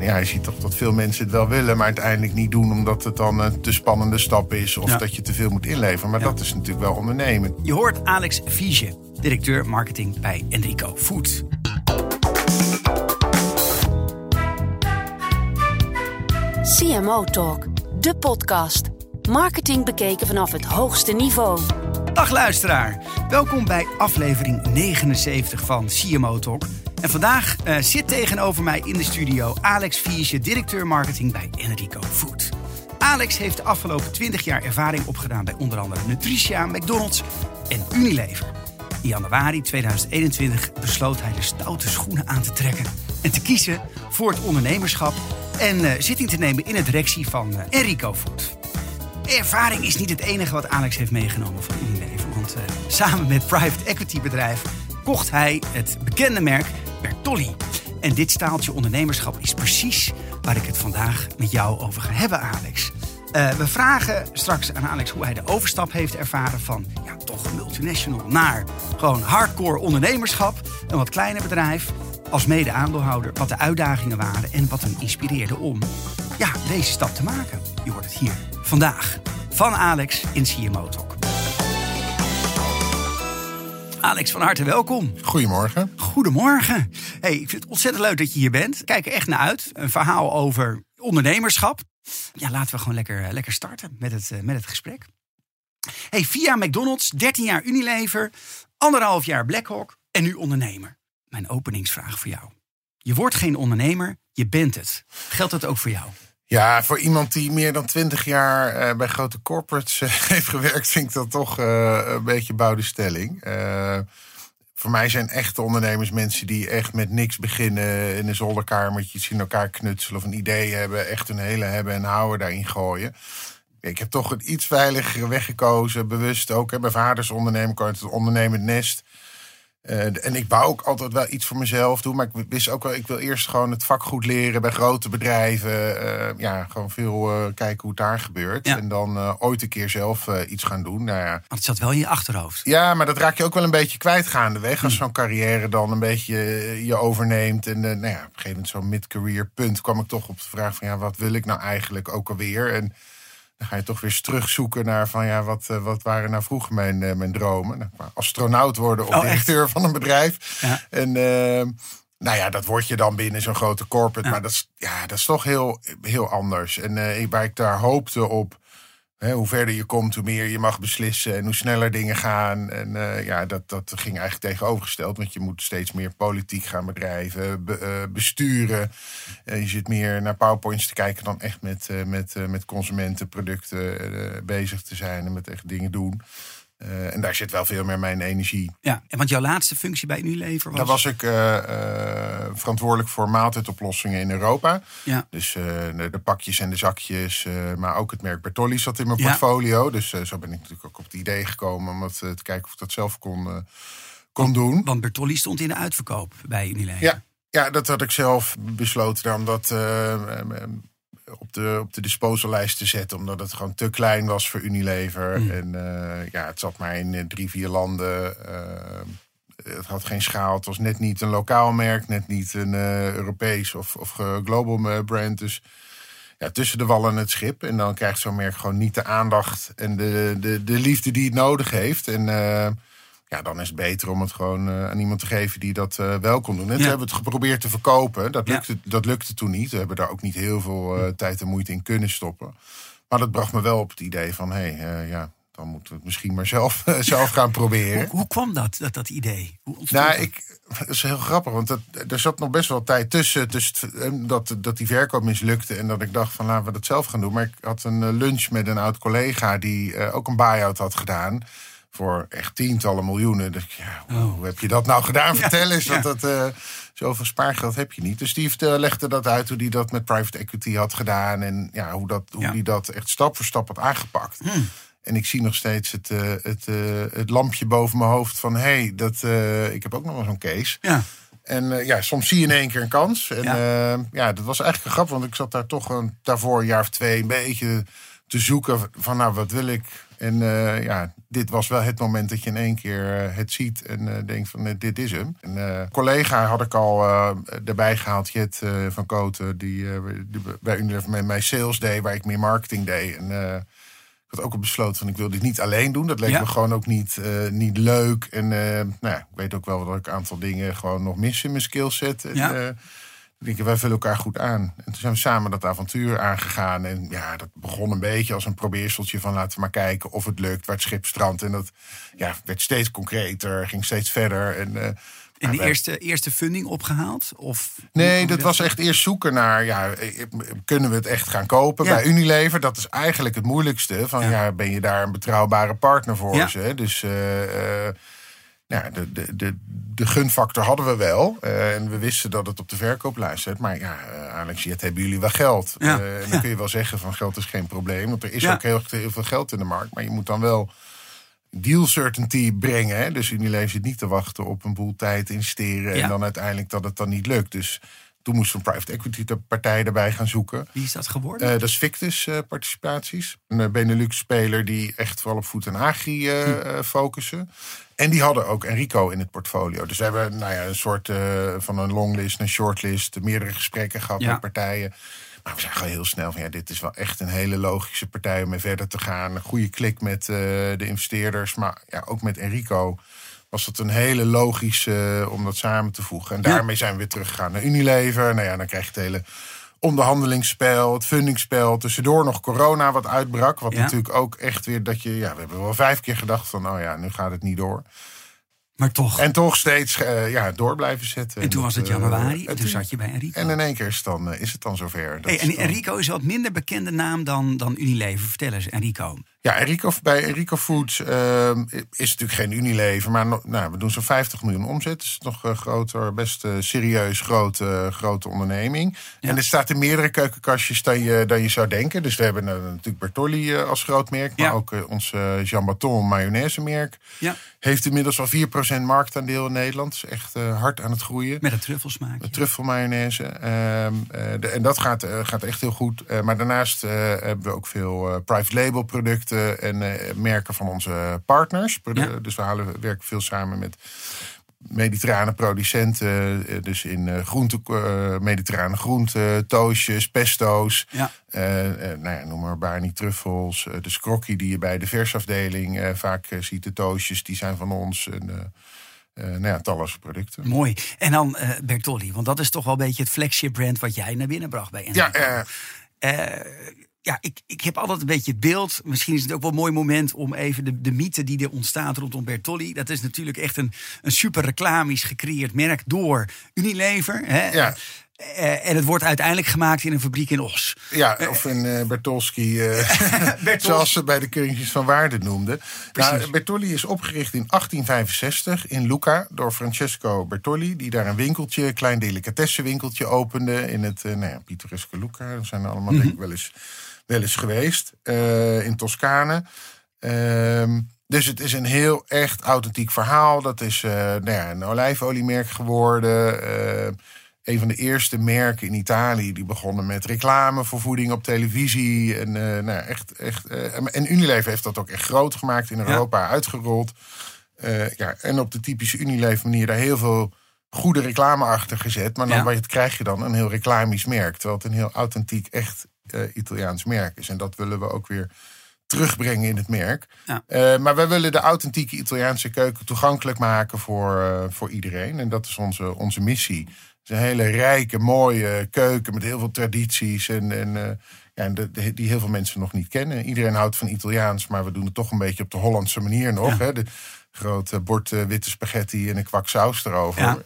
ja, je ziet toch dat veel mensen het wel willen, maar uiteindelijk niet doen omdat het dan een te spannende stap is of Ja. dat je te veel moet inleveren. Maar Ja. dat is natuurlijk wel ondernemen. Je hoort Alex Viege, directeur marketing bij Enrico Food. CMO Talk, de podcast. Marketing bekeken vanaf het hoogste niveau. Dag luisteraar, welkom bij aflevering 79 van CMO Talk. En vandaag eh, zit tegenover mij in de studio Alex Viege, directeur marketing bij Enrico Food. Alex heeft de afgelopen 20 jaar ervaring opgedaan bij onder andere Nutricia, McDonald's en Unilever. In januari 2021 besloot hij de stoute schoenen aan te trekken en te kiezen voor het ondernemerschap en eh, zitting te nemen in de directie van eh, Enrico Food. Ervaring is niet het enige wat Alex heeft meegenomen van Unilever. Want samen met private equity bedrijf kocht hij het bekende merk Bertolli. En dit staaltje ondernemerschap is precies waar ik het vandaag met jou over ga hebben, Alex. Eh, we vragen straks aan Alex hoe hij de overstap heeft ervaren van ja, toch multinational naar gewoon hardcore ondernemerschap. Een wat kleiner bedrijf. Als mede-aandeelhouder wat de uitdagingen waren en wat hem inspireerde om ja, deze stap te maken. Je hoort het hier vandaag van Alex in CMO. Alex, van harte welkom. Goedemorgen. Goedemorgen. Hey, ik vind het ontzettend leuk dat je hier bent. Kijk er echt naar uit. Een verhaal over ondernemerschap. Ja, laten we gewoon lekker, eh, lekker starten met het, eh, met het gesprek. Hey, via McDonald's, 13 jaar Unilever, anderhalf jaar Blackhawk en nu ondernemer. Mijn openingsvraag voor jou. Je wordt geen ondernemer, je bent het. Geldt dat ook voor jou? Ja, voor iemand die meer dan twintig jaar eh, bij grote corporates eh, heeft gewerkt, vind ik dat toch eh, een beetje bouwde stelling. Voor mij zijn echte ondernemers mensen die echt met niks beginnen, in een zolderkamertje in elkaar knutselen of een idee hebben, echt een hele hebben en houden daarin gooien. Ik heb toch een iets veiligere weg gekozen, bewust ook. Hè. Mijn vader is ondernemer, ik uit het ondernemend nest. Eh, en ik wou ook altijd wel iets voor mezelf doen. Maar ik wist ook wel, ik wil eerst gewoon het vak goed leren bij grote bedrijven. Eh, ja, gewoon veel eh, kijken hoe het daar gebeurt. Ja. En dan ooit een keer zelf iets gaan doen. Nou ja. Want het zat wel in je achterhoofd. ja, maar dat raak je ook wel een beetje kwijt gaandeweg. Als zo'n carrière dan een beetje je overneemt. En nou ja, op een gegeven moment zo'n mid-career punt kwam ik toch op de vraag van... ja, wat wil ik nou eigenlijk ook alweer? En dan ga je toch weer terugzoeken naar van ja, wat, eh, wat waren nou vroeger mijn, eh, mijn dromen? Nou, astronaut worden of Oh, echt? directeur van een bedrijf. Ja. En eh, nou ja, dat word je dan binnen zo'n grote corporate. Ja. Maar dat is, ja, dat is toch heel, heel anders. En eh, ik- waar ik daar hoopte op, hoe verder je komt, hoe meer je mag beslissen en hoe sneller dingen gaan. En eh, ja, dat, dat ging eigenlijk tegenovergesteld. Want je moet steeds meer politiek gaan bedrijven, be- eh, besturen. Eh, je zit meer naar PowerPoints te kijken dan echt met, met, met consumentenproducten eh, bezig te zijn en met echt dingen doen. Eh, en daar zit wel veel meer mijn energie. Ja, en want jouw laatste functie bij Unilever was... Daar was ik eh, eh, verantwoordelijk voor maaltijdoplossingen in Europa. Ja. Dus de, de pakjes en de zakjes, maar ook het merk Bertolli zat in mijn Ja. portfolio. Dus zo ben ik natuurlijk ook op het idee gekomen om het, te kijken of ik dat zelf kon, kon doen. Want Bertolli stond in de uitverkoop bij Unilever. Ja, ja, dat had ik zelf besloten om dat eh, eh, op de, op de disposallijst te zetten. Omdat het gewoon te klein was voor Unilever. Mm. En eh, ja, het zat maar in eh, drie, vier landen. Eh, het had geen schaal. Het was net niet een lokaal merk. Net niet een Europees of, of global brand. Dus ja, tussen de wal en het schip. En dan krijgt zo'n merk gewoon niet de aandacht en de, de, de liefde die het nodig heeft. En ja, dan is het beter om het gewoon eh, aan iemand te geven die dat eh, wel kon doen. En toen hebben we het geprobeerd te verkopen. Dat Ja. lukte, dat lukte toen niet. We hebben daar ook niet heel veel eh, tijd en moeite in kunnen stoppen. Maar dat bracht me wel op het idee van, hé, hey, ja, dan moeten we het misschien maar zelf, zelf gaan proberen. Hoe, hoe kwam dat, dat, dat idee? Hoe Nou, dat? ik, dat is heel grappig, want dat, er zat nog best wel tijd tussen, tussen dat, dat die verkoop mislukte en dat ik dacht van laten we dat zelf gaan doen. Maar ik had een lunch met een oud collega die ook een buy-out had gedaan voor echt tientallen miljoenen. Dus ja, hoe, Oh. hoe heb je dat nou gedaan? Ja, Vertel eens, ja. want dat, eh, zoveel spaargeld heb je niet. Dus die vertel- legde dat uit hoe die dat met private equity had gedaan en ja, hoe, dat, hoe die dat echt stap voor stap had aangepakt. Hmm. En ik zie nog steeds het, eh, het, eh, het lampje boven mijn hoofd van... hé, hey, dat, eh, ik heb ook nog wel zo'n case. Ja, En eh, ja, soms zie je in één keer een kans. En ja dat was eigenlijk een grap, want ik zat daar toch een, daarvoor een jaar of twee... een beetje te zoeken van nou, wat wil ik? En eh, ja, dit was wel het moment dat je in één keer eh, het ziet en uh, denkt van dit is hem. Een collega had ik al erbij gehaald, Jet van Koten, die, die bij Unilever met mij sales deed, waar ik meer marketing deed. En ik had ook al besloten van ik wil dit niet alleen doen. Dat leek me gewoon ook niet, niet leuk. En nou ja, ik weet ook wel dat ik een aantal dingen gewoon nog mis in mijn skillset. En, ja denken, wij vullen elkaar goed aan. En toen zijn we samen dat avontuur aangegaan. En ja, dat begon een beetje als een probeerseltje van laten we maar kijken of het lukt, waar het schip strandt. En dat ja, werd steeds concreter, ging steeds verder. En, uh, en de eerste, eerste funding opgehaald? Of nee, dat was echt eerst zoeken naar, ja, eh, kunnen we het echt gaan kopen bij Unilever? Dat is eigenlijk het moeilijkste. Van ja, ben je daar een betrouwbare partner voor ze? Dus uh, ja, de, de, de, de gunfactor hadden we wel. Uh, en we wisten dat het op de verkooplijst zit. Maar ja, uh, Alex, hebben jullie wel geld. Ja. Uh, en dan kun je wel zeggen van geld is geen probleem. Want er is ook heel, heel, veel geld in de markt. Maar je moet dan wel deal certainty brengen. Hè? Dus Unilever zit niet te wachten op een boel tijd investeren. En dan uiteindelijk dat het dan niet lukt. Dus toen moest een private equity partij erbij gaan zoeken. Wie is dat geworden? Uh, dat is Victus uh, Participaties. Een Benelux-speler die echt vooral op voet en agri uh, focussen. En die hadden ook Enrico in het portfolio. Dus we hebben nou ja, een soort uh, van een longlist, een shortlist, meerdere gesprekken gehad met partijen. Maar we zagen al heel snel van ja, dit is wel echt een hele logische partij om mee verder te gaan. Een goede klik met uh, de investeerders, maar ja, ook met Enrico was het een hele logische uh, om dat samen te voegen. En daarmee zijn we weer teruggegaan naar Unilever. Nou ja, dan krijg je het hele onderhandelingsspel, het fundingspel. Tussendoor nog corona wat uitbrak. Wat natuurlijk ook echt weer dat je... Ja, we hebben wel vijf keer gedacht van... oh ja, nu gaat het niet door. Maar toch. En toch steeds uh, ja, door blijven zetten. En toen was het eh, januari en toen zat je bij Enrico. En in één keer is dan, is het dan zover. Hey, en Enrico is een wat minder bekende naam dan, dan Unilever. Vertel eens, Enrico. Ja, Enrico, bij Enrico Foods uh, is natuurlijk geen Unilever. Maar nou, we doen zo'n 50 miljoen omzet. Dus nog uh, groter, best uh, serieus grote, grote onderneming. En er staat in meerdere keukenkastjes dan je, dan je zou denken. Dus we hebben natuurlijk Bertolli als groot merk. Maar ook ons Jean Baton mayonaise merk. Ja. Heeft inmiddels al 4% marktaandeel in Nederland. Is echt hard aan het groeien. Met een truffelsmaak. Met truffelmayonaise. Ehm, en dat gaat, gaat echt heel goed. maar daarnaast hebben we ook veel private label producten en merken van onze partners. Dus we halen, werken veel samen met mediterrane producenten. Eh, dus in uh, groente, mediterrane groenten, toastjes, pesto's. Ja. nou ja, noem maar Barney truffels. de scrockie die je bij de versafdeling vaak ziet. De toastjes, die zijn van ons. En, nou ja, talloze producten. Mooi. En dan Bertolli, want dat is toch wel een beetje het flagship brand wat jij naar binnen bracht bij Enrico. Ja, ja, ik, ik heb altijd een beetje het beeld. Misschien is het ook wel een mooi moment om even de, de mythe die er ontstaat rondom Bertolli. Dat is natuurlijk echt een, een super reclamisch gecreëerd merk door Unilever. Hè? Ja. Uh, en het wordt uiteindelijk gemaakt in een fabriek in Os. Ja, of in uh, Bertolski, uh, zoals ze bij de Keurtjes van Waarde noemden. Nou, Bertolli is opgericht in 1865 in Lucca door Francesco Bertolli... die daar een winkeltje, een klein delicatessenwinkeltje opende... in het nou ja, pittoreske Lucca. Dat zijn allemaal denk ik wel eens wel eens geweest uh, in Toscane. Ehm, dus het is een heel echt authentiek verhaal. Dat is uh, nou ja, een olijfoliemerk geworden. Uh, een van de eerste merken in Italië die begonnen met reclame voor voeding op televisie. En, nou, echt, echt, en Unilever heeft dat ook echt groot gemaakt in Europa, uitgerold. ja, en op de typische Unilever manier daar heel veel goede reclame achter gezet. Maar dan wat krijg je dan? Een heel reclamisch merk. Terwijl het een heel authentiek, echt uh, Italiaans merk is. En dat willen we ook weer terugbrengen in het merk. Ja. Uh, maar wij willen de authentieke Italiaanse keuken toegankelijk maken voor, uh, voor iedereen. En dat is onze, onze missie. Het is een hele rijke, mooie keuken met heel veel tradities. En, en, uh, ja, en de, die heel veel mensen nog niet kennen. Iedereen houdt van Italiaans, maar we doen het toch een beetje op de Hollandse manier nog. Ja. Hè? De grote bord witte spaghetti en een kwak saus erover. Ja.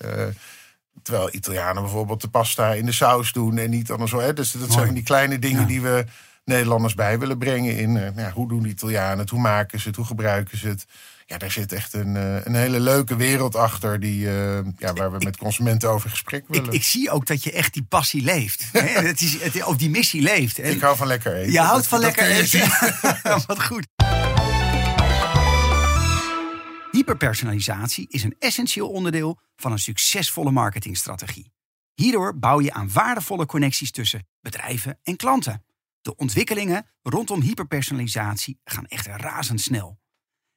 Terwijl Italianen bijvoorbeeld de pasta in de saus doen en niet andersom. Hè? Dus dat zijn die kleine dingen die we Nederlanders bij willen brengen in uh, ja, hoe doen de Italianen het, hoe maken ze het, hoe gebruiken ze het. Ja, daar zit echt een, uh, een hele leuke wereld achter die, uh, ja, waar we met consumenten over gesprek willen. Ik, ik, zie ook dat je echt die passie leeft. het is, het, of die missie leeft. Ik hou van lekker eten. Je houdt van lekker eten. Wat goed. Hyperpersonalisatie is een essentieel onderdeel van een succesvolle marketingstrategie. Hierdoor bouw je aan waardevolle connecties tussen bedrijven en klanten. De ontwikkelingen rondom hyperpersonalisatie gaan echt razendsnel.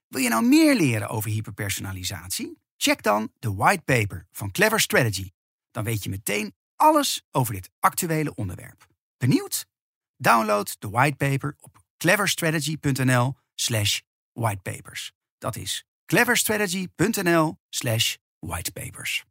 Wil je nou meer leren over hyperpersonalisatie? Check dan de white paper van Clever Strategy. Dan weet je meteen alles over dit actuele onderwerp. Benieuwd? Download de whitepaper op cleverstrategy.nl slash whitepapers. Dat is cleverstrategy.nl slash whitepapers.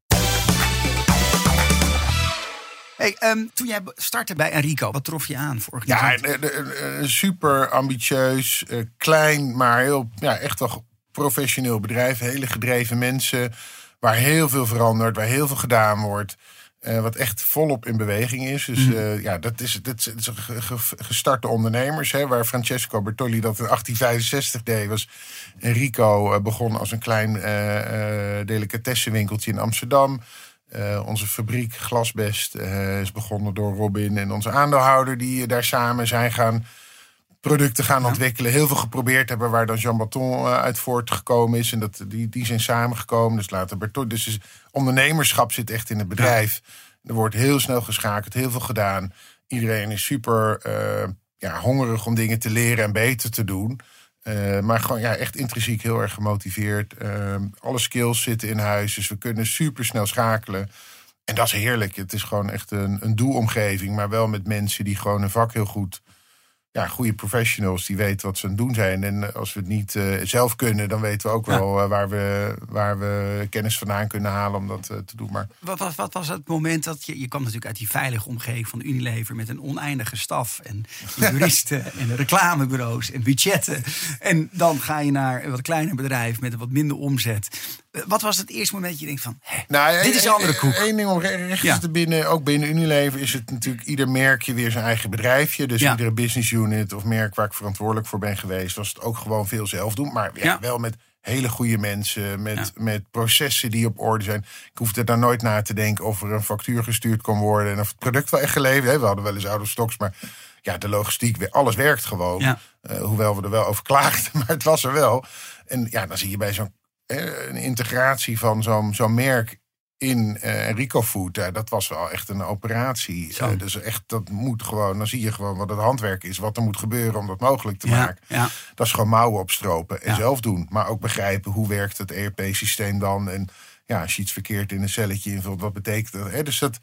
Hey, ehm, toen jij startte bij Enrico, wat trof je aan voor Ja, een, een super ambitieus, uh, klein, maar heel, ja, echt wel professioneel bedrijf. Hele gedreven mensen, waar heel veel verandert, waar heel veel gedaan wordt. Uh, wat echt volop in beweging is. Dus uh, ja, dat is, dat is gestarte ondernemers. Hè, waar Francesco Bertolli dat in 1865 deed, was Enrico uh, begon als een klein delicatessenwinkeltje in Amsterdam. onze fabriek Glasbest is begonnen door Robin en onze aandeelhouder, die daar samen zijn gaan producten gaan ja. ontwikkelen. Heel veel geprobeerd hebben waar dan Jean Baton uit voortgekomen is. En dat, die, die zijn samengekomen. Dus later Bertolli. Dus is, ondernemerschap zit echt in het bedrijf. Er wordt heel snel geschakeld, heel veel gedaan. Iedereen is super uh, ja, hongerig om dingen te leren en beter te doen. Uh, maar gewoon ja, echt intrinsiek heel erg gemotiveerd. Uh, alle skills zitten in huis, dus we kunnen super snel schakelen. En dat is heerlijk. Het is gewoon echt een, een doelomgeving, maar wel met mensen die gewoon hun vak heel goed ja, goede professionals die weten wat ze aan het doen zijn. En als we het niet uh, zelf kunnen, dan weten we ook ja. wel uh, waar, we, waar we kennis vandaan kunnen halen om dat uh, te doen. Maar... Wat, wat, wat, was het moment dat je, je kwam natuurlijk uit die veilige omgeving van Unilever met een oneindige staf en juristen en reclamebureaus en budgetten. En dan ga je naar een wat kleiner bedrijf met een wat minder omzet. Wat was het eerste moment dat je denkt van, hé, nou, dit is een andere koek? Eén ding om recht ja. te binnen, ook binnen Unilever is het natuurlijk ieder merkje weer zijn eigen bedrijfje. Dus ja. iedere business unit of merk waar ik verantwoordelijk voor ben geweest, was het ook gewoon veel zelf doen. Maar ja, wel met hele goede mensen, met, met processen die op orde zijn. Ik hoefde daar nooit na te denken of er een factuur gestuurd kon worden en of het product wel echt geleverd. We hadden wel eens oude stoks, maar ja, de logistiek, alles werkt gewoon. Uh, hoewel we er wel over klaagden, maar het was er wel. En ja, dan zie je bij zo'n een integratie van zo'n zo'n merk in uh, Rico Food, uh, dat was wel echt een operatie. Uh, dus echt, dat moet gewoon, dan zie je gewoon wat het handwerk is, wat er moet gebeuren om dat mogelijk te Ja, maken. ja. Dat is gewoon mouwen opstropen en Ja. zelf doen. Maar ook begrijpen hoe werkt het ERP-systeem dan. En ja, als je iets verkeerd in een celletje invult, wat betekent dat? Hè? Dus dat,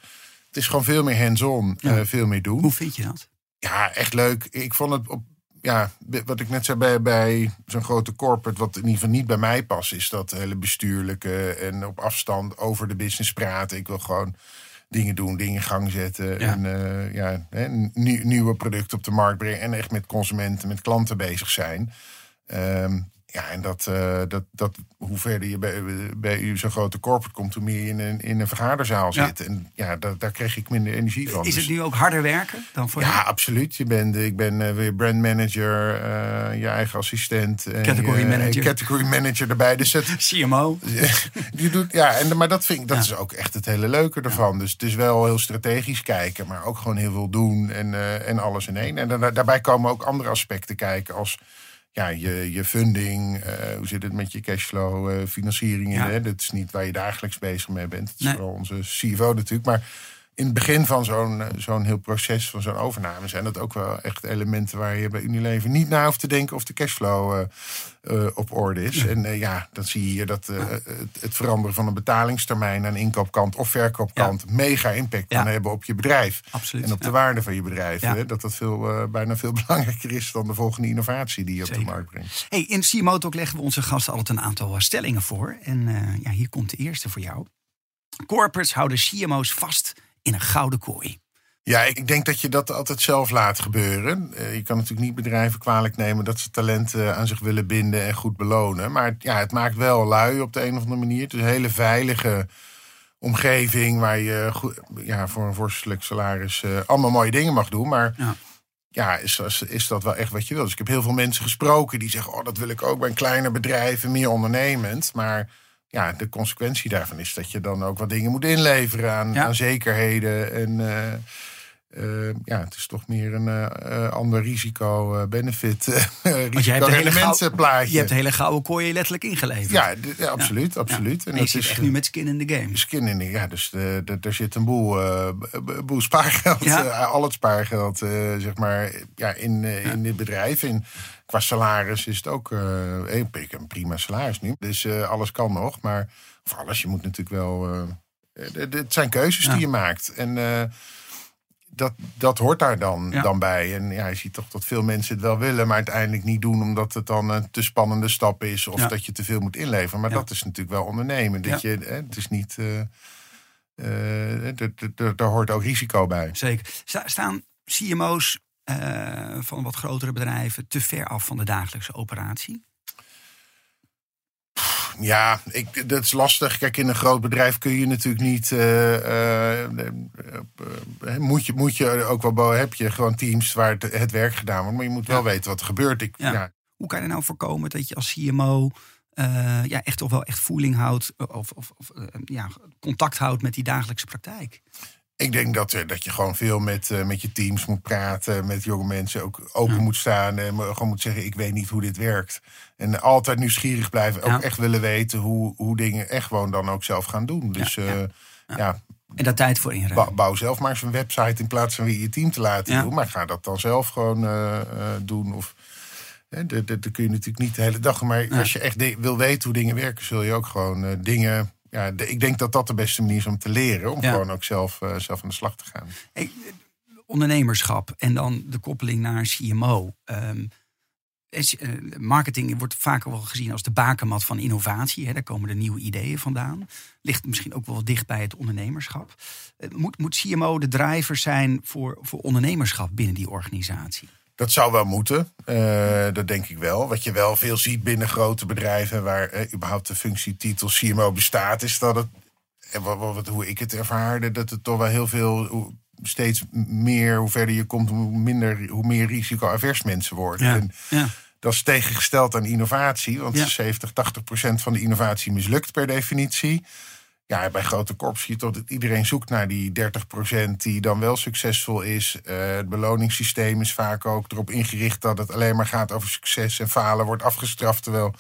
het is gewoon veel meer hands-on, eh, veel meer doen. Hoe vind je dat? Ja, echt leuk. Ik vond het op. Ja, wat ik net zei bij, bij zo'n grote corporate, wat in ieder geval niet bij mij past, is dat hele bestuurlijke en op afstand over de business praten. Ik wil gewoon dingen doen, dingen in gang zetten. Ja. En eh, ja, hè, nieuw- nieuwe producten op de markt brengen. En echt met consumenten, met klanten bezig zijn. Ehm, ja, en dat, eh, dat, dat hoe verder je bij, bij zo'n grote corporate komt, hoe meer je in een, in een vergaderzaal Ja. zit. En ja, daar, daar kreeg ik minder energie van. Is Dus- het nu ook harder werken dan voor ja, absoluut. Je bent, ik ben eh, weer brandmanager, eh je eigen assistent. en Category je- manager. Category manager erbij. Dus het, CMO? je doet, ja, en, maar dat, vind ik, dat Ja. is ook echt het hele leuke ervan. Dus het is wel heel strategisch kijken, maar ook gewoon heel veel doen en, eh, en alles in één. En daarna- daarbij komen ook andere aspecten kijken als ja, je, je funding, eh, hoe zit het met je cashflow, eh, financiering. Ja. Hè? Dat is niet waar je dagelijks bezig mee bent. Het is Nee. vooral onze CFO natuurlijk. Maar in het begin van zo'n eh, zo'n heel proces, van zo'n overname, zijn dat ook wel echt elementen waar je bij Unilever niet na hoeft te denken of de cashflow eh, eh, op orde is. En ja, dan zie je hier dat het, het veranderen van een betalingstermijn aan inkoopkant of verkoopkant mega impact Ja. kan hebben op je bedrijf. Absoluut, En op de waarde van je bedrijf. Hè? Dat dat veel, bijna veel belangrijker is dan de volgende innovatie die je op de markt brengt. Hey, in CMO Talk leggen we onze gasten altijd een aantal stellingen voor. En ja, hier komt de eerste voor jou. Corporates houden CMO's vast in een gouden kooi. Ja, ik denk dat je dat altijd zelf laat gebeuren. Eh, je kan natuurlijk niet bedrijven kwalijk nemen dat ze talenten aan zich willen binden en goed belonen. Maar ja, het maakt wel lui op de een of andere manier. Het is een hele veilige omgeving waar je ja, voor een vorstelijk salaris eh, allemaal mooie dingen mag doen. Maar Ja. ja, is, is, is dat wel echt wat je wil? Dus ik heb heel veel mensen gesproken die zeggen: Oh, dat wil ik ook bij een kleiner bedrijf en meer ondernemend. Maar ja, de consequentie daarvan is dat je dan ook wat dingen moet inleveren aan, Ja. aan zekerheden en, eh, Uh, ja, het is toch meer een uh, ander risico-benefit. Risico rendementsplaatje. Je hebt de hele gouden kooi letterlijk ingeleverd. Ja, ja absoluut. absoluut. Ja. En, en je echt nu met skin in the game. Skin in the Ja, dus er zit een boel, boel spaargeld. al het spaargeld, zeg maar, ja, in, in dit bedrijf. En qua salaris is het ook een prima salaris nu. Dus alles kan nog. Maar voor alles, je moet natuurlijk wel... het zijn keuzes die je maakt. En dat, dat hoort daar dan, dan bij. En ja, je ziet toch dat veel mensen het wel willen, maar uiteindelijk niet doen omdat het dan een te spannende stap is of dat je te veel moet inleveren. Maar dat is natuurlijk wel ondernemen. Dat je, het is niet. Uh, uh, daar hoort ook risico bij. Zeker. Staan CMO's van wat grotere bedrijven te ver af van de dagelijkse operatie? Ja, ik, dat is lastig. Kijk, in een groot bedrijf kun je natuurlijk niet. Uh, moet, je, moet je ook wel. Heb je gewoon teams waar het, het werk gedaan wordt. Maar je moet wel weten wat er gebeurt. Ik, ja. Hoe kan je nou voorkomen dat je als CMO. ja, echt toch wel echt voeling houdt. Of, of, of ja, contact houdt met die dagelijkse praktijk? Ik denk dat, dat je gewoon veel met, uh, met je teams moet praten, met jonge mensen ook open moet staan. En gewoon moet zeggen: Ik weet niet hoe dit werkt. En altijd nieuwsgierig blijven. Ook echt willen weten hoe, hoe dingen echt gewoon dan ook zelf gaan doen. Dus ja. Uh, ja. En daar tijd voor inruimen. Bouw zelf maar eens een website in plaats van weer je team te laten doen. Maar ga dat dan zelf gewoon uh, doen. Of, dat, dat, kun je natuurlijk niet de hele dag. Maar als je echt wil weten hoe dingen werken, zul je ook gewoon dingen ja, ik denk dat dat de beste manier is om te leren. Om gewoon ook zelf, uh, zelf aan de slag te gaan. Hey, ondernemerschap en dan de koppeling naar CMO. Um, ehm, marketing wordt vaak wel gezien als de bakermat van innovatie. Hè. Daar komen de nieuwe ideeën vandaan. Ligt misschien ook wel dicht bij het ondernemerschap. Eh, moet, moet CMO de driver zijn voor, voor ondernemerschap binnen die organisatie? Dat zou wel moeten, uh, dat denk ik wel. Wat je wel veel ziet binnen grote bedrijven waar eh, überhaupt de functietitel CMO bestaat, is dat het, en wat, wat, hoe ik het ervaarde, dat het toch wel heel veel, steeds meer, hoe verder je komt, hoe, minder, hoe meer risico-avers mensen worden. Ja, en ja. Dat is tegengesteld aan innovatie, want ja. 70, 80 procent van de innovatie mislukt per definitie ja, bij grote korps zie je toch dat iedereen zoekt naar die 30% die dan wel succesvol is. Uh, het beloningssysteem is vaak ook erop ingericht dat het alleen maar gaat over succes en falen wordt afgestraft. Terwijl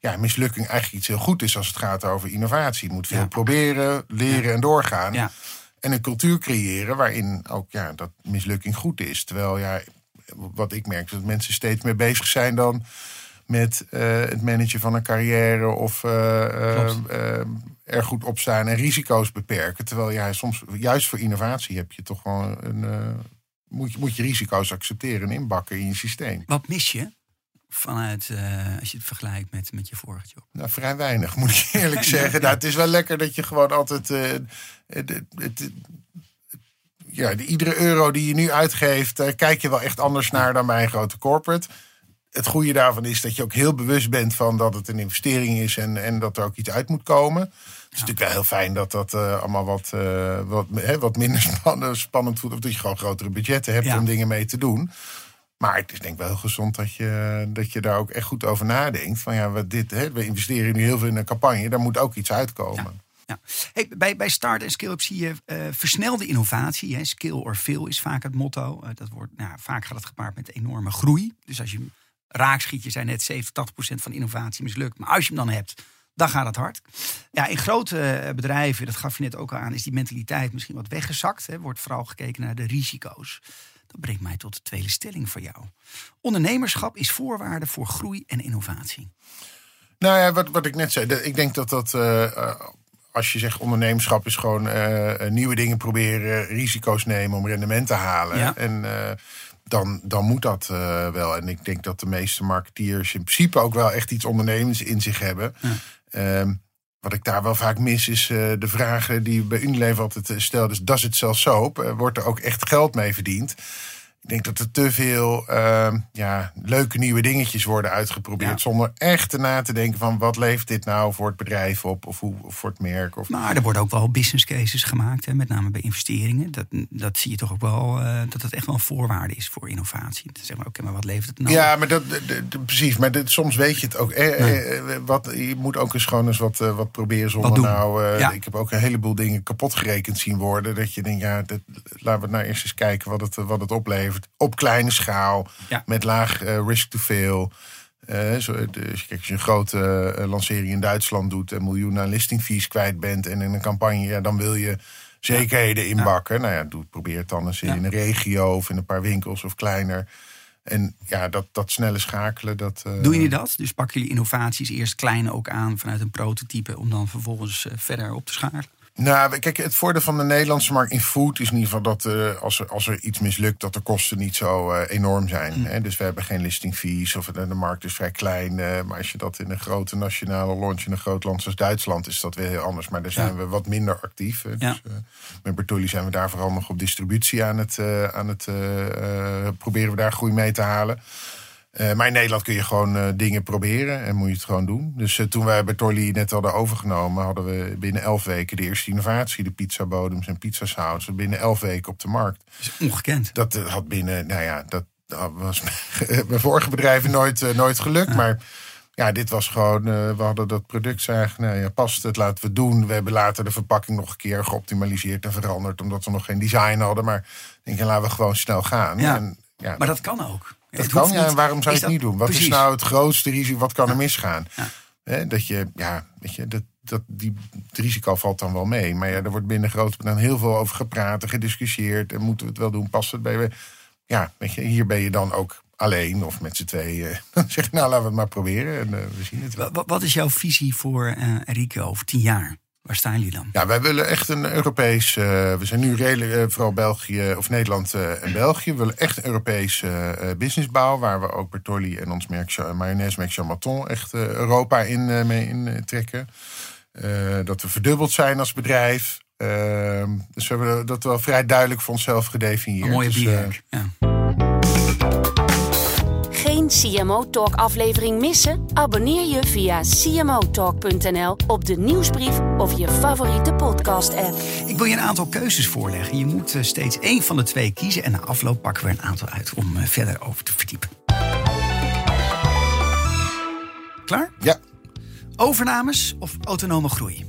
ja, mislukking eigenlijk iets heel goed is als het gaat over innovatie. Je moet veel proberen, leren en doorgaan. Ja. En een cultuur creëren waarin ook ja, dat mislukking goed is. Terwijl ja, wat ik merk is dat mensen steeds meer bezig zijn dan met uh, het managen van een carrière of uh, er goed op staan en risico's beperken. Terwijl jij soms, juist voor innovatie, heb je toch gewoon een. Uh, moet, je, moet je risico's accepteren en inbakken in je systeem. Wat mis je vanuit, uh, als je het vergelijkt met, met je vorige job? Nou, vrij weinig, moet ik eerlijk zeggen. Nou, het is wel lekker dat je gewoon altijd. Uh, het, het, ja, de, iedere euro die je nu uitgeeft, kijk je wel echt anders naar dan bij een grote corporate het goede daarvan is dat je ook heel bewust bent van dat het een investering is en, en dat er ook iets uit moet komen. Het is natuurlijk wel heel fijn dat dat uh, allemaal wat, uh, wat, wat minder spannend, spannend voelt. Of dat je gewoon grotere budgetten hebt om dingen mee te doen. Maar het is denk ik wel heel gezond dat je, dat je daar ook echt goed over nadenkt. Van ja, wat dit, hè, we investeren nu heel veel in een campagne. Daar moet ook iets uitkomen. Ja. Hey, bij, bij Start en Scale-up zie je uh, versnelde innovatie. Hè. Skill or fill is vaak het motto. dat wordt, nou, vaak gaat het gepaard met enorme groei. Dus als je raakschiet, je net 70, 80 procent van innovatie mislukt. Maar als je hem dan hebt, dan gaat het hard. Ja, in grote eh, bedrijven, dat gaf je net ook aan, is die mentaliteit misschien wat weggezakt. Hè. Wordt vooral gekeken naar de risico's. Dat brengt mij tot de tweede stelling voor jou. Ondernemerschap is voorwaarde voor groei en innovatie. Nou ja, wat, wat ik net zei, ik denk dat dat. Uh, als je zegt ondernemerschap is gewoon uh, nieuwe dingen proberen, risico's nemen om rendement te halen. Ja. En dan, dan moet dat uh, wel. En ik denk dat de meeste marketeers in principe ook wel echt iets ondernemends in zich hebben. Ja. Um, wat ik daar wel vaak mis is uh, de vragen die bij Unilever altijd stelt. Dus does it sell soap? Uh, wordt er ook echt geld mee verdiend? Ik denk dat er te veel uh, ja, leuke nieuwe dingetjes worden uitgeprobeerd. Ja. Zonder echt na te denken van wat levert dit nou voor het bedrijf op of, hoe, of voor het merk. Of... Maar er worden ook wel business cases gemaakt, hè, met name bij investeringen. Dat, dat zie je toch ook wel, uh, dat dat echt wel een voorwaarde is voor innovatie. Zeg maar, oké, maar wat levert het nou? Ja, maar dat, de, de, precies. Maar soms weet je het ook. Eh, Nee. eh, wat, je moet ook eens gewoon eens wat, eh, wat proberen zonder Wat nou. eh, Ja. Ik heb ook een heleboel dingen kapot gerekend zien worden. Dat je denkt, ja, laten we nou eerst eens kijken wat het, eh, wat het oplevert. Op kleine schaal, Ja. met laag eh, risk to fail. Eh, zo, dus kijk, als je een grote lancering in Duitsland doet en miljoenen aan listing fees kwijt bent en in een campagne, ja, dan wil je zekerheden inbakken. Nou ja, doe, probeer het dan eens in een regio of in een paar winkels of kleiner. En ja, dat, dat snelle schakelen, dat... eh, Doen jullie dat? Dus pakken jullie innovaties eerst klein ook aan vanuit een prototype... om dan vervolgens verder op te schalen? Nou, kijk, het voordeel van de Nederlandse markt in food is in ieder geval dat eh, als, er, als er iets mislukt, dat de kosten niet zo eh, enorm zijn. Hm. Hè? Dus we hebben geen listing fees of de, de markt is vrij klein. eh, maar als je dat in een grote nationale launch in een groot land zoals Duitsland, is dat weer heel anders. Maar daar zijn Ja. we wat minder actief. hè. Dus, eh, met Bertolli zijn we daar vooral nog op distributie aan het, eh, aan het eh, eh, proberen we daar groei mee te halen. Eh, maar in Nederland kun je gewoon eh, dingen proberen en moet je het gewoon doen. Dus eh, toen wij Bertolli net hadden overgenomen, hadden we binnen elf weken de eerste innovatie, de pizzabodems en pizzasaus, binnen elf weken op de markt. Dat is ongekend. Dat had binnen, nou ja, dat, dat was mijn vorige bedrijven nooit, nooit gelukt. Maar ja, dit was gewoon, we hadden dat product zagen, nou ja, past het, laten we doen. We hebben later de verpakking nog een keer geoptimaliseerd en veranderd, omdat we nog geen design hadden. Maar ik denk, laten we gewoon snel gaan. Ja. En, ja, Maar dat kan ook. Dat Het kan, ja. En waarom zou je het niet doen? Wat is nou het grootste risico? Wat kan er misgaan? Dat je, ja, weet je, dat, dat, die, het risico valt dan wel mee. Maar ja, er wordt binnen grote bedrijven heel veel over gepraat en gediscussieerd. En moeten we het wel doen? Past het bij... Ja, weet je, hier ben je dan ook alleen of met z'n tweeën. Dan zeg je, nou, laten we het maar proberen. En eh, we zien het wel. Wa- wa- Wat is jouw visie voor eh Enrico over tien jaar? Waar staan jullie dan? Ja, wij willen echt een Europees. eh, we zijn nu redelijk, eh, vooral België of Nederland eh, en België. We willen echt een Europees business bouwen. Waar we ook Bertolli en ons merk mayonaise merk Chamaton echt Europa in, mee in trekken. Dat we verdubbeld zijn als bedrijf. Ehm, dus we hebben dat wel vrij duidelijk voor onszelf gedefinieerd. Een mooie Dus, bierwerk. Ja. Geen CMO Talk aflevering missen? Abonneer je via cmotalk.nl op de nieuwsbrief of je favoriete podcast app. Ik wil je een aantal keuzes voorleggen. Je moet eh, steeds één van de twee kiezen. En na afloop pakken we een aantal uit om eh, verder over te verdiepen. Klaar? ja, Overnames of autonome groei?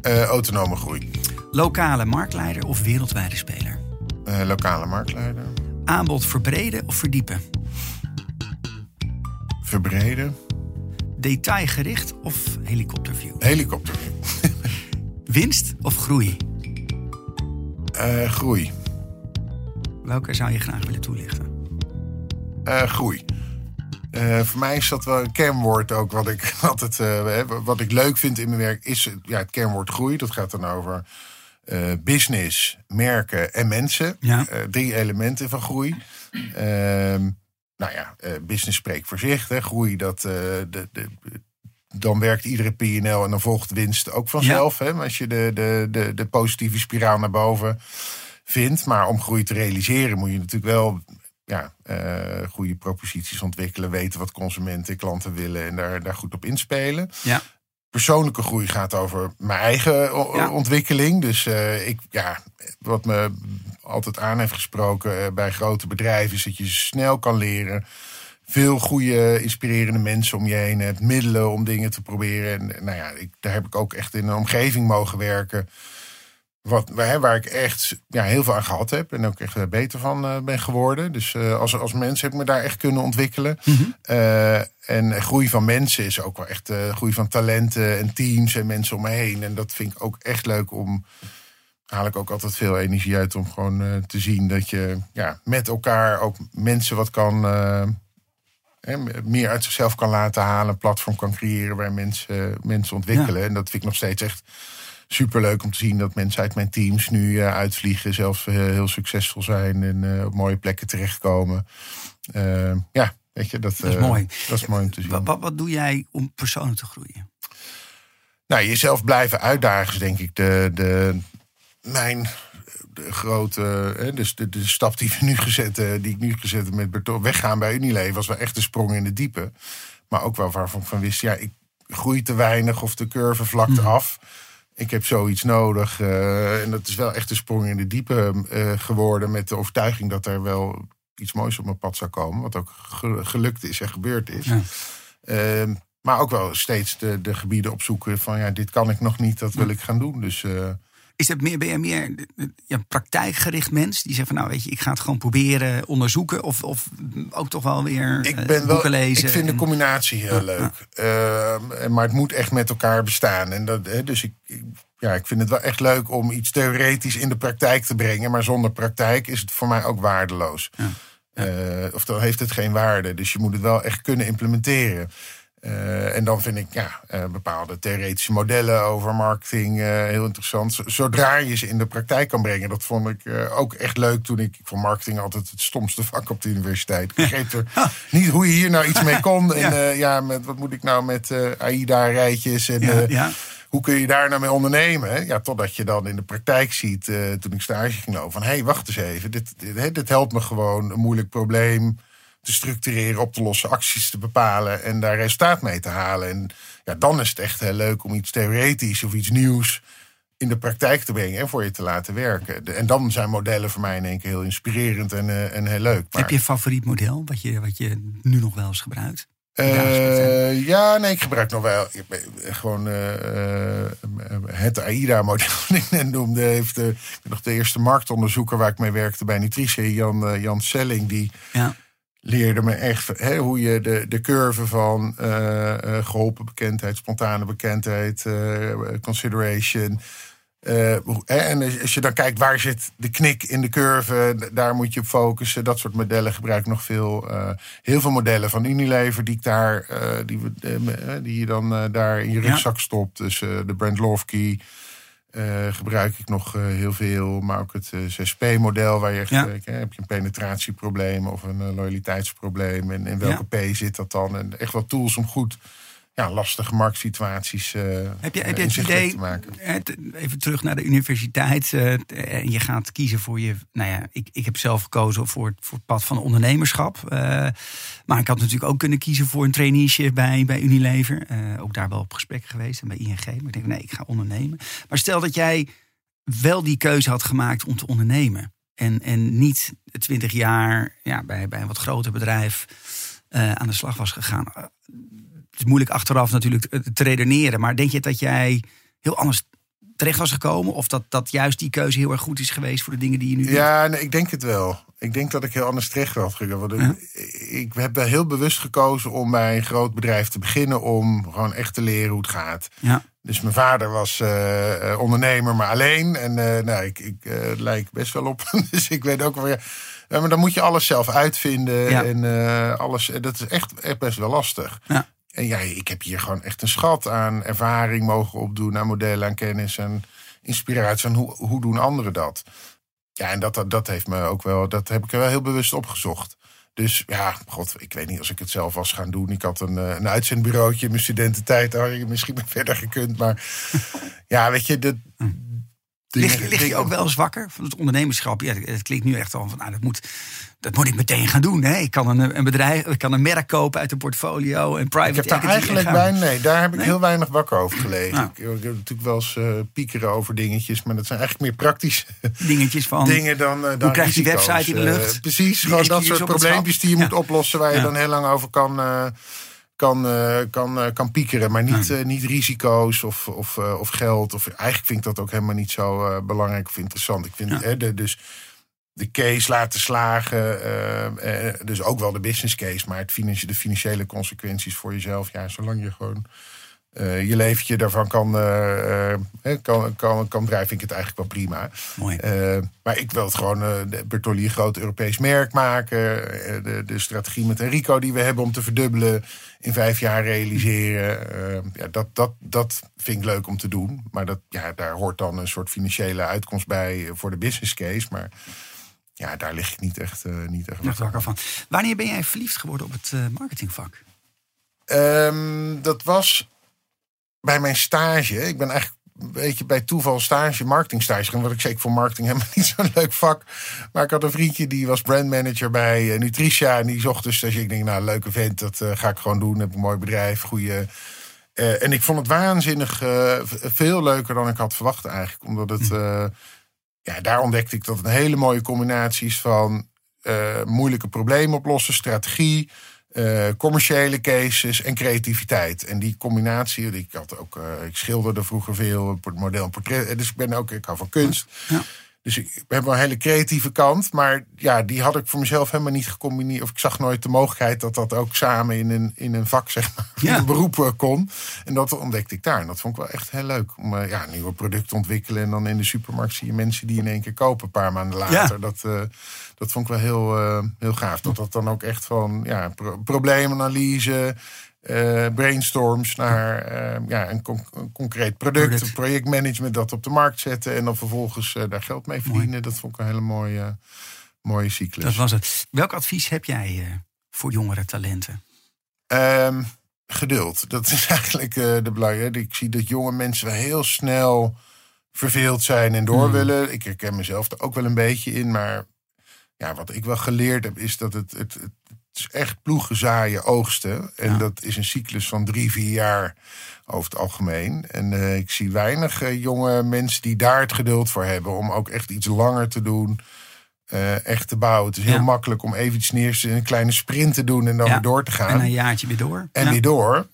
eh, autonome groei. Lokale marktleider of wereldwijde speler? Eh, lokale marktleider. Aanbod verbreden of verdiepen? Verbreden. Detailgericht of helikopterview? Helikopter. Winst of groei? Eh, groei. Welke zou je graag willen toelichten? Eh, groei. Eh, voor mij is dat wel een kernwoord ook. Wat ik, eh, hè, wat ik leuk vind in mijn werk is het- ja, het kernwoord groei. Dat gaat dan over business, merken en mensen. Ja. Drie elementen van groei. Ehm, nou ja, eh, business spreekt voor zich. Hè. Groei, dat, eh, de, de, dan werkt iedere PNL en dan volgt winst ook vanzelf. Hè, als je de, de, de, de positieve spiraal naar boven vindt. Maar om groei te realiseren moet je natuurlijk wel ja, eh, goede proposities ontwikkelen. Weten wat consumenten en klanten willen en daar, daar goed op inspelen. Ja. Persoonlijke groei gaat over mijn eigen Ja. ontwikkeling. Dus eh, ik, ja, wat me altijd aan heeft gesproken eh, bij grote bedrijven... is dat je snel kan leren. Veel goede, inspirerende mensen om je heen hebt. Middelen om dingen te proberen. En nou ja, ik, daar heb ik ook echt in een omgeving mogen werken... Wat, waar, ik echt ja, heel veel aan gehad heb. En ook echt eh, beter van eh, ben geworden. Dus eh, als, als mens heb ik me daar echt kunnen ontwikkelen. Eh, en groei van mensen is ook wel echt eh, groei van talenten en teams en mensen om me heen. En dat vind ik ook echt leuk om. Haal ik ook altijd veel energie uit om gewoon te zien dat je ja, met elkaar ook mensen wat kan. eh, hè, meer uit zichzelf kan laten halen. Een platform kan creëren waar mensen, mensen ontwikkelen. En dat vind ik nog steeds echt superleuk om te zien dat mensen uit mijn teams nu eh, uitvliegen. Zelfs eh, heel succesvol zijn en eh, op mooie plekken terechtkomen. Ja, weet je, dat, Dat is mooi. Dat is mooi om te zien. Wat, wat, wat doe jij om persoonlijk te groeien? Nou, jezelf blijven uitdagen is denk ik de, de, mijn de grote, hè, dus de, de stap die, we nu gezet, die ik nu gezet heb met Bertol, weggaan bij Unilever, was wel echt een sprong in de diepe. Maar ook wel waarvan ik van wist, ja, ik groei te weinig of de curve vlakt Mhm. af. Ik heb zoiets nodig. eh, en dat is wel echt een sprong in de diepe eh, geworden met de overtuiging dat er wel iets moois op mijn pad zou komen. Wat ook ge- gelukt is en gebeurd is. Ja. Ehm, maar ook wel steeds de, de gebieden opzoeken van ja, dit kan ik nog niet, dat wil ik gaan doen. Dus eh, Is dat meer, ben je meer ja, praktijkgericht mens? Die zegt van nou weet je, ik ga het gewoon proberen onderzoeken. Of, of ook toch wel weer ik eh, ben wel, lezen. ik vind de combinatie heel leuk. Ehm, maar het moet echt met elkaar bestaan. En dat, dus ik, ik- ja, ik vind het wel echt leuk om iets theoretisch in de praktijk te brengen. Maar zonder praktijk is het voor mij ook waardeloos. Ja. Eh, of dan heeft het geen waarde. Dus je moet het wel echt kunnen implementeren. Eh, en dan vind ik ja, eh, bepaalde theoretische modellen over marketing eh, heel interessant. Zodra je ze in de praktijk kan brengen. Dat vond ik ook echt leuk toen ik... Ik vond marketing altijd het stomste vak op de universiteit. Ik begreep er niet hoe je hier nou iets mee kon. En Ja. ja, met, wat moet ik nou met AIDA-rijtjes en... Ja, ja. hoe kun je daar nou mee ondernemen? Ja, totdat je dan in de praktijk ziet, toen ik stage ging lopen, van hé, hey, wacht eens even. Dit, dit helpt me gewoon een moeilijk probleem te structureren, op te lossen, acties te bepalen en daar resultaat mee te halen. En ja, dan is het echt heel leuk om iets theoretisch of iets nieuws in de praktijk te brengen en voor je te laten werken. De- En dan zijn modellen voor mij in één keer heel inspirerend en, eh, en heel leuk. Maar- Heb je een favoriet model wat je, wat je nu nog wel eens gebruikt? Eh, ja, nee, ik gebruik nog wel. Gewoon eh, eh, het AIDA-model, dat ik net noemde. Heeft, ik ben nog de eerste marktonderzoeker waar ik mee werkte bij Nutritie, Jan, Jan Selling. Die Ja. Leerde me echt hè, hoe je de, de curve van eh, eh, geholpen bekendheid, spontane bekendheid, eh, consideration. en als je dan kijkt waar zit de knik in de curve, daar moet je op focussen. Dat soort modellen gebruik ik nog veel. heel veel modellen van Unilever die ik daar, die, die je dan daar in je Ja. rugzak stopt. Dus de Brand Lofke eh, gebruik ik nog eh, heel veel. Maar ook het eh 6P-model, waar je echt, Ja. heb je een penetratieprobleem of een loyaliteitsprobleem. En in welke P zit dat dan? En echt wel tools om goed ja, lastige marktsituaties eh Heb je, eh, heb je het idee, te maken. even terug naar de universiteit, eh, en je gaat kiezen voor je, nou ja, ik, ik heb zelf gekozen voor het, voor het pad van ondernemerschap. maar ik had natuurlijk ook kunnen kiezen voor een traineeship bij, bij Unilever. ook daar wel op gesprek geweest en bij ING. Maar ik denk, nee, ik ga ondernemen. Maar stel dat jij wel die keuze had gemaakt om te ondernemen. En, en niet 20 jaar ja, bij, bij een wat groter bedrijf aan de slag was gegaan. Eh, het is moeilijk achteraf natuurlijk te te redeneren. Maar denk je dat jij heel anders terecht was gekomen? Of dat, dat juist die keuze heel erg goed is geweest voor de dingen die je nu? Ja, nee, ik denk het wel. Ik denk dat ik heel anders terecht had gegaan. Want ik- Ik heb wel heel bewust gekozen om bij een groot bedrijf te beginnen. Om gewoon echt te leren hoe het gaat. Ja. Dus mijn vader was eh, eh, ondernemer, maar alleen. En eh, nou, ik, ik eh, lijk best wel op. dus ik weet ook wel. Ja, maar dan moet je alles zelf uitvinden. Ja. En eh, alles. Dat is echt, echt best wel lastig. Ja. En ja, ik heb hier gewoon echt een schat aan ervaring mogen opdoen, aan modellen, aan kennis en inspiratie. En hoe, hoe doen anderen dat? Ja, en dat, dat, dat heeft me ook wel, dat heb ik er wel heel bewust opgezocht. Dus ja, god, ik weet niet als ik het zelf was gaan doen. Ik had een, eh, een uitzendbureautje in mijn studententijd. Daar had ik misschien verder gekund. Maar ja, weet je, de, Lig, je ook wel eens wakker van het ondernemerschap? Ja, het klinkt nu echt al van, nou, dat moet, dat moet ik meteen gaan doen. Hè? Ik kan een, een bedrijf, ik kan een merk kopen uit een portfolio en private Ik heb daar eigenlijk en gaan. bij, nee, daar heb ik Nee? heel weinig wakker over gelegen. Nou. Ik, ik heb natuurlijk wel eens eh, piekeren over dingetjes, maar dat zijn eigenlijk meer praktische dingetjes van. dingen dan. eh, dan krijg je die website in de Eh, lucht? precies, Die gewoon dat soort probleempjes die je moet oplossen, waar je dan heel lang over kan. Kan, eh, kan, eh, kan piekeren, maar niet, eh, niet risico's of, of, of geld. Of, eigenlijk vind ik dat ook helemaal niet zo belangrijk of interessant. Ik vind Ja. hè, de, dus de case laten slagen, dus ook wel de business case, maar het financi- de financiële consequenties voor jezelf. Ja, zolang je gewoon eh, je leventje daarvan kan, eh, kan, kan, kan drijven, vind ik het eigenlijk wel prima. Mooi. Maar ik wil het gewoon, Bertolli een groot Europees merk maken. De, de strategie met Enrico die we hebben om te verdubbelen in vijf jaar realiseren. Ja, dat, dat, dat vind ik leuk om te doen. Maar dat, ja, daar hoort dan een soort financiële uitkomst bij voor de business case. Maar ja, daar lig ik niet echt, niet echt wakker van. Wanneer ben jij verliefd geworden op het marketingvak? Ehm, dat was bij mijn stage. Ik ben eigenlijk een beetje bij toeval stage, marketingstage gaan. Wat ik zeker voor marketing helemaal niet zo'n leuk vak. Maar ik had een vriendje die was brandmanager bij uh, Nutritia. En die zocht dus, dus ik denk, nou, leuke vent, dat uh, ga ik gewoon doen. Heb een mooi bedrijf, goede... Uh, en ik vond het waanzinnig veel leuker dan ik had verwacht eigenlijk. Omdat het, ja, daar ontdekte ik dat het een hele mooie combinatie is van moeilijke problemen oplossen, strategie... Uh, commerciële cases en creativiteit. En die combinatie, ik, had ook, uh, ik schilderde vroeger veel, model portret. Dus ik ben ook, ik hou van kunst. Ja. Dus ik heb wel een hele creatieve kant. Maar ja, die had ik voor mezelf helemaal niet gecombineerd. Of ik zag nooit de mogelijkheid dat dat ook samen in een, in een vak, zeg maar, ja. in een beroep eh, kon. En dat ontdekte ik daar. En dat vond ik wel echt heel leuk. Om uh, ja, nieuwe producten ontwikkelen. En dan in de supermarkt zie je mensen die in één keer kopen, een paar maanden later. Ja. Dat, uh, dat vond ik wel heel, heel gaaf. Dat dat dan ook echt van ja, pro probleemanalyse. Uh, brainstorms naar uh, ja, een, con een, concreet product, product, een projectmanagement dat op de markt zetten en dan vervolgens uh, daar geld mee verdienen. Mooi. Dat vond ik een hele mooie, mooie cyclus. Dat was het. Welk advies heb jij voor jongere talenten? Um, geduld. Dat is eigenlijk de belangrijkste. Ik zie dat jonge mensen heel snel verveeld zijn en door hmm. willen. Ik herken mezelf er ook wel een beetje in, maar ja, wat ik wel geleerd heb is dat het, het, het is echt ploegen zaaien, oogsten. En dat is een cyclus van drie, vier jaar over het algemeen. En uh, ik zie weinig uh, jonge mensen die daar het geduld voor hebben om ook echt iets langer te doen. Uh, echt te bouwen. Het is heel makkelijk om even iets neer te een kleine sprint te doen en dan ja. weer door te gaan. En een jaartje weer door. En weer door.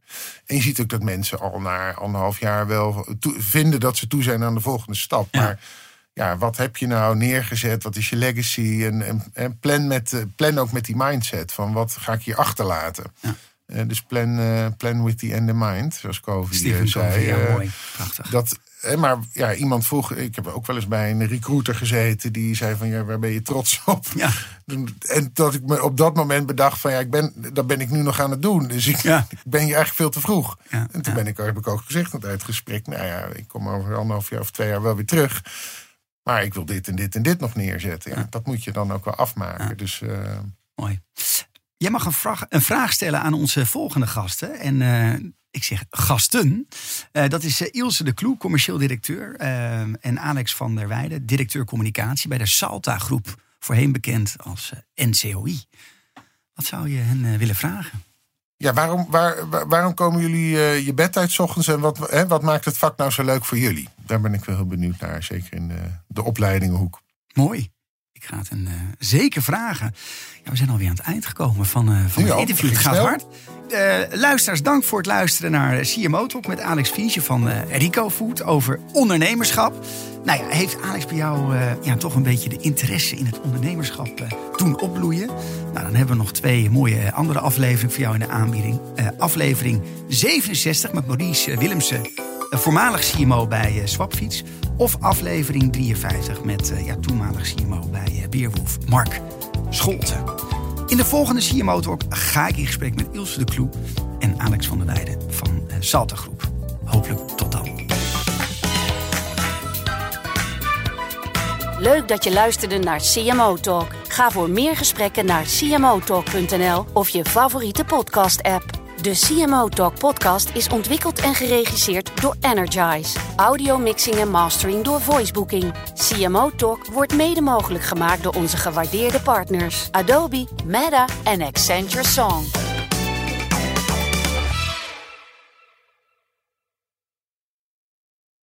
En je ziet ook dat mensen al na anderhalf jaar wel vinden dat ze toe zijn aan de volgende stap. Maar ja, wat heb je nou neergezet? Wat is je legacy? En, en, en plan, met, uh, plan ook met die mindset van wat ga ik hier achterlaten. Ja. Uh, dus plan, uh, plan with the end in mind, zoals Covey zei. Covey, ja, mooi. Prachtig. Dat, maar ja, iemand vroeg, ik heb ook wel eens bij een recruiter gezeten die zei van ja, waar ben je trots op? Ja. En dat ik me op dat moment bedacht van ja, ik ben, dat ben ik nu nog aan het doen. Dus ik, ja. ik ben hier eigenlijk veel te vroeg. Ja. En toen ben ik, heb ik ook gezegd uit het gesprek, nou ja, ik kom over anderhalf jaar of twee jaar wel weer terug. Maar ik wil dit en dit en dit nog neerzetten. Ja, Dat moet je dan ook wel afmaken. Dus, uh... Mooi. Jij mag een vraag, een vraag, stellen aan onze volgende gasten. En uh, ik zeg gasten. Uh, dat is Ilse de Kloe, commercieel directeur. en Alex van der Weijden, directeur communicatie bij de Salta Groep. Voorheen bekend als NCOI. Wat zou je hen willen vragen? Ja, waarom, waar, waarom komen jullie uh, je bed uit s ochtends en wat, hè, wat maakt het vak nou zo leuk voor jullie? Daar ben ik wel heel benieuwd naar, zeker in de, de opleidingenhoek. Mooi. Ik ga het een uh, zeker vragen. Ja, we zijn alweer aan het eind gekomen van, uh, van het interview. Het gaat hard. Uh, luisteraars, dank voor het luisteren naar CMO Talk met Alex Fiesje van Rico Food over ondernemerschap. Nou ja, heeft Alex bij jou ja, toch een beetje de interesse in het ondernemerschap doen opbloeien? Nou, dan hebben we nog twee mooie andere afleveringen voor jou in de aanbieding. aflevering 67 met Maurice Willemsen voormalig CMO bij Swapfiets. Of aflevering 53 met ja, toenmalig CMO bij Beerwolf, Mark Scholten. In de volgende CMO Talk ga ik in gesprek met Ilse de Kloe en Alex van der Weijden van Salta Groep. Hopelijk tot dan. Leuk dat je luisterde naar CMO Talk. Ga voor meer gesprekken naar cmotalk.nl of je favoriete podcast-app. De CMO Talk podcast is ontwikkeld en geregisseerd door Energize. Audio mixing en mastering door Voicebooking. CMO Talk wordt mede mogelijk gemaakt door onze gewaardeerde partners Adobe, Meta en Accenture Song.